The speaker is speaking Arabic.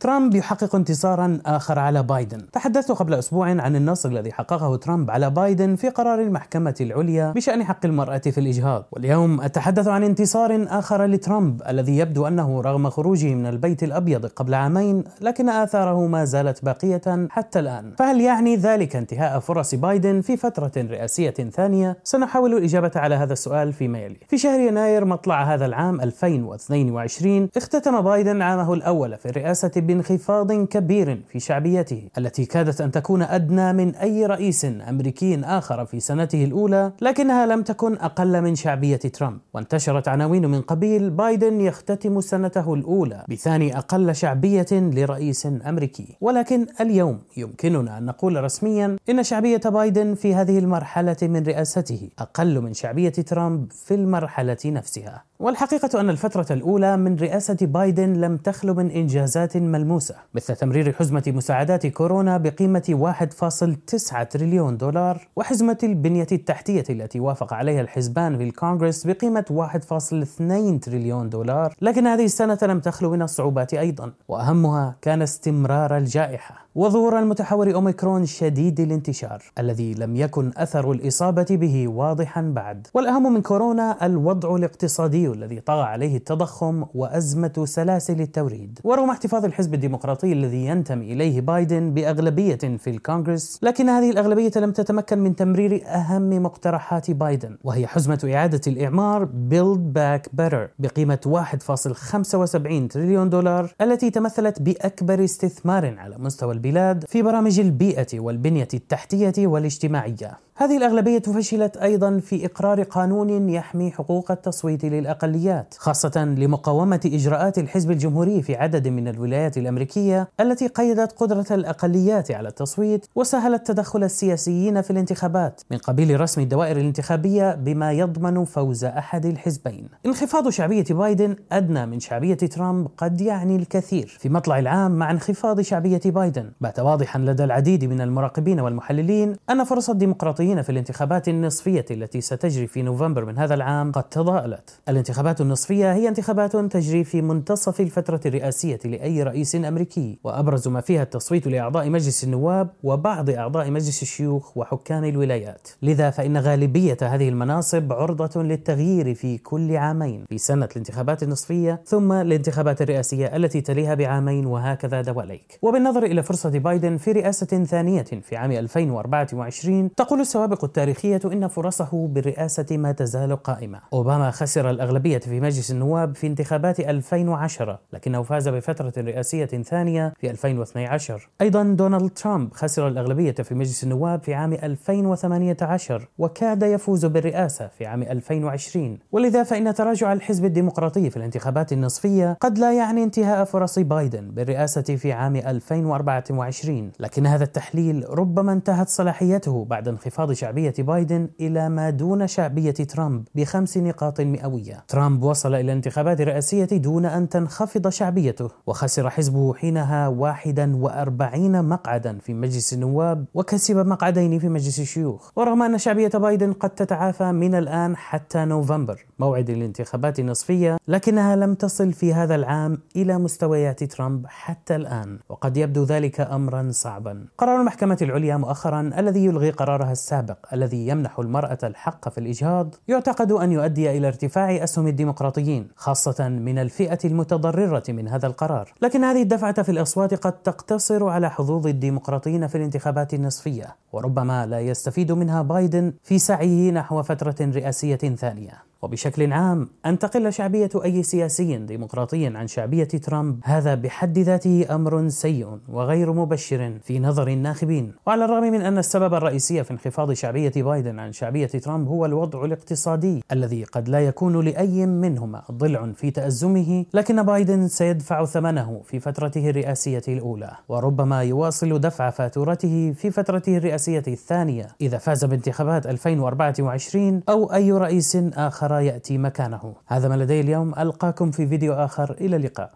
ترامب يحقق انتصارا آخر على بايدن. تحدثت قبل أسبوع عن النصر الذي حققه ترامب على بايدن في قرار المحكمة العليا بشأن حق المرأة في الإجهاض. واليوم أتحدث عن انتصار آخر لترامب الذي يبدو أنه رغم خروجه من البيت الأبيض قبل عامين لكن آثاره ما زالت باقية حتى الآن. فهل يعني ذلك انتهاء فرص بايدن في فترة رئاسية ثانية؟ سنحاول الإجابة على هذا السؤال فيما يلي. في شهر يناير مطلع هذا العام 2022 اختتم بايدن عامه الأول في الرئاسة بانخفاض كبير في شعبيته التي كادت أن تكون أدنى من أي رئيس أمريكي آخر في سنته الأولى لكنها لم تكن أقل من شعبية ترامب. وانتشرت عناوين من قبيل بايدن يختتم سنته الأولى بثاني أقل شعبية لرئيس أمريكي. ولكن اليوم يمكننا أن نقول رسميا إن شعبية بايدن في هذه المرحلة من رئاسته أقل من شعبية ترامب في المرحلة نفسها. والحقيقة أن الفترة الأولى من رئاسة بايدن لم تخلو من إنجازات ملموسة مثل تمرير حزمة مساعدات كورونا بقيمة 1.9 تريليون دولار وحزمة البنية التحتية التي وافق عليها الحزبان في الكونغرس بقيمة 1.2 تريليون دولار. لكن هذه السنة لم تخلو من الصعوبات أيضا وأهمها كان استمرار الجائحة وظهور المتحور أوميكرون شديد الانتشار الذي لم يكن أثر الإصابة به واضحا بعد. والأهم من كورونا الوضع الاقتصادي الذي طغى عليه التضخم وأزمة سلاسل التوريد. ورغم احتفاظ الحزب الديمقراطي الذي ينتمي إليه بايدن بأغلبية في الكونغرس لكن هذه الأغلبية لم تتمكن من تمرير أهم مقترحات بايدن وهي حزمة إعادة الإعمار Build Back Better بقيمة 1.75 تريليون دولار التي تمثلت بأكبر استثمار على مستوى البلاد في برامج البيئة والبنية التحتية والاجتماعية. هذه الأغلبية فشلت أيضا في إقرار قانون يحمي حقوق التصويت للأقليات خاصة لمقاومة إجراءات الحزب الجمهوري في عدد من الولايات الأمريكية التي قيدت قدرة الأقليات على التصويت وسهلت تدخل السياسيين في الانتخابات من قبيل رسم الدوائر الانتخابية بما يضمن فوز أحد الحزبين. انخفاض شعبية بايدن أدنى من شعبية ترامب قد يعني الكثير. في مطلع العام مع انخفاض شعبية بايدن بات واضحا لدى العديد من المراقبين والمحللين أن فرص الديمقراطيين المرشحين في الانتخابات النصفية التي ستجري في نوفمبر من هذا العام قد تضاءلت. الانتخابات النصفية هي انتخابات تجري في منتصف الفترة الرئاسية لأي رئيس أمريكي، وأبرز ما فيها التصويت لأعضاء مجلس النواب وبعض أعضاء مجلس الشيوخ وحكام الولايات. لذا فإن غالبية هذه المناصب عرضة للتغيير في كل عامين، في سنة الانتخابات النصفية ثم الانتخابات الرئاسية التي تليها بعامين وهكذا دواليك. وبالنظر إلى فرصة بايدن في رئاسة ثانية في عام 2024 تقول السوابق التاريخية إن فرصه بالرئاسة ما تزال قائمة. أوباما خسر الأغلبية في مجلس النواب في انتخابات 2010 لكنه فاز بفترة رئاسية ثانية في 2012 أيضا دونالد ترامب خسر الأغلبية في مجلس النواب في عام 2018 وكاد يفوز بالرئاسة في عام 2020 ولذا فإن تراجع الحزب الديمقراطي في الانتخابات النصفية قد لا يعني انتهاء فرص بايدن بالرئاسة في عام 2024 لكن هذا التحليل ربما انتهت صلاحيته بعد انخفاض انخفاض شعبية بايدن إلى ما دون شعبية ترامب بخمس نقاط مئوية. ترامب وصل إلى الانتخابات الرئاسية دون أن تنخفض شعبيته وخسر حزبه حينها 41 مقعدا في مجلس النواب وكسب مقعدين في مجلس الشيوخ. ورغم أن شعبية بايدن قد تتعافى من الآن حتى نوفمبر موعد الانتخابات النصفية لكنها لم تصل في هذا العام إلى مستويات ترامب حتى الآن وقد يبدو ذلك أمرا صعبا. قرار المحكمة العليا مؤخرا الذي يلغي قرارها السابق الذي يمنح المرأة الحق في الإجهاض يعتقد أن يؤدي إلى ارتفاع أسهم الديمقراطيين خاصة من الفئة المتضررة من هذا القرار. لكن هذه الدفعة في الأصوات قد تقتصر على حظوظ الديمقراطيين في الانتخابات النصفية وربما لا يستفيد منها بايدن في سعيه نحو فترة رئاسية ثانية. وبشكل عام أن تقل شعبية أي سياسي ديمقراطي عن شعبية ترامب هذا بحد ذاته أمر سيء وغير مبشر في نظر الناخبين. وعلى الرغم من أن السبب الرئيسي في انخفاض شعبية بايدن عن شعبية ترامب هو الوضع الاقتصادي الذي قد لا يكون لأي منهما ضلع في تأزمه لكن بايدن سيدفع ثمنه في فترته الرئاسية الأولى وربما يواصل دفع فاتورته في فترته الرئاسية الثانية إذا فاز بانتخابات 2024 أو أي رئيس آخر يأتي مكانه. هذا ما لدي اليوم ألقاكم في فيديو آخر. إلى اللقاء.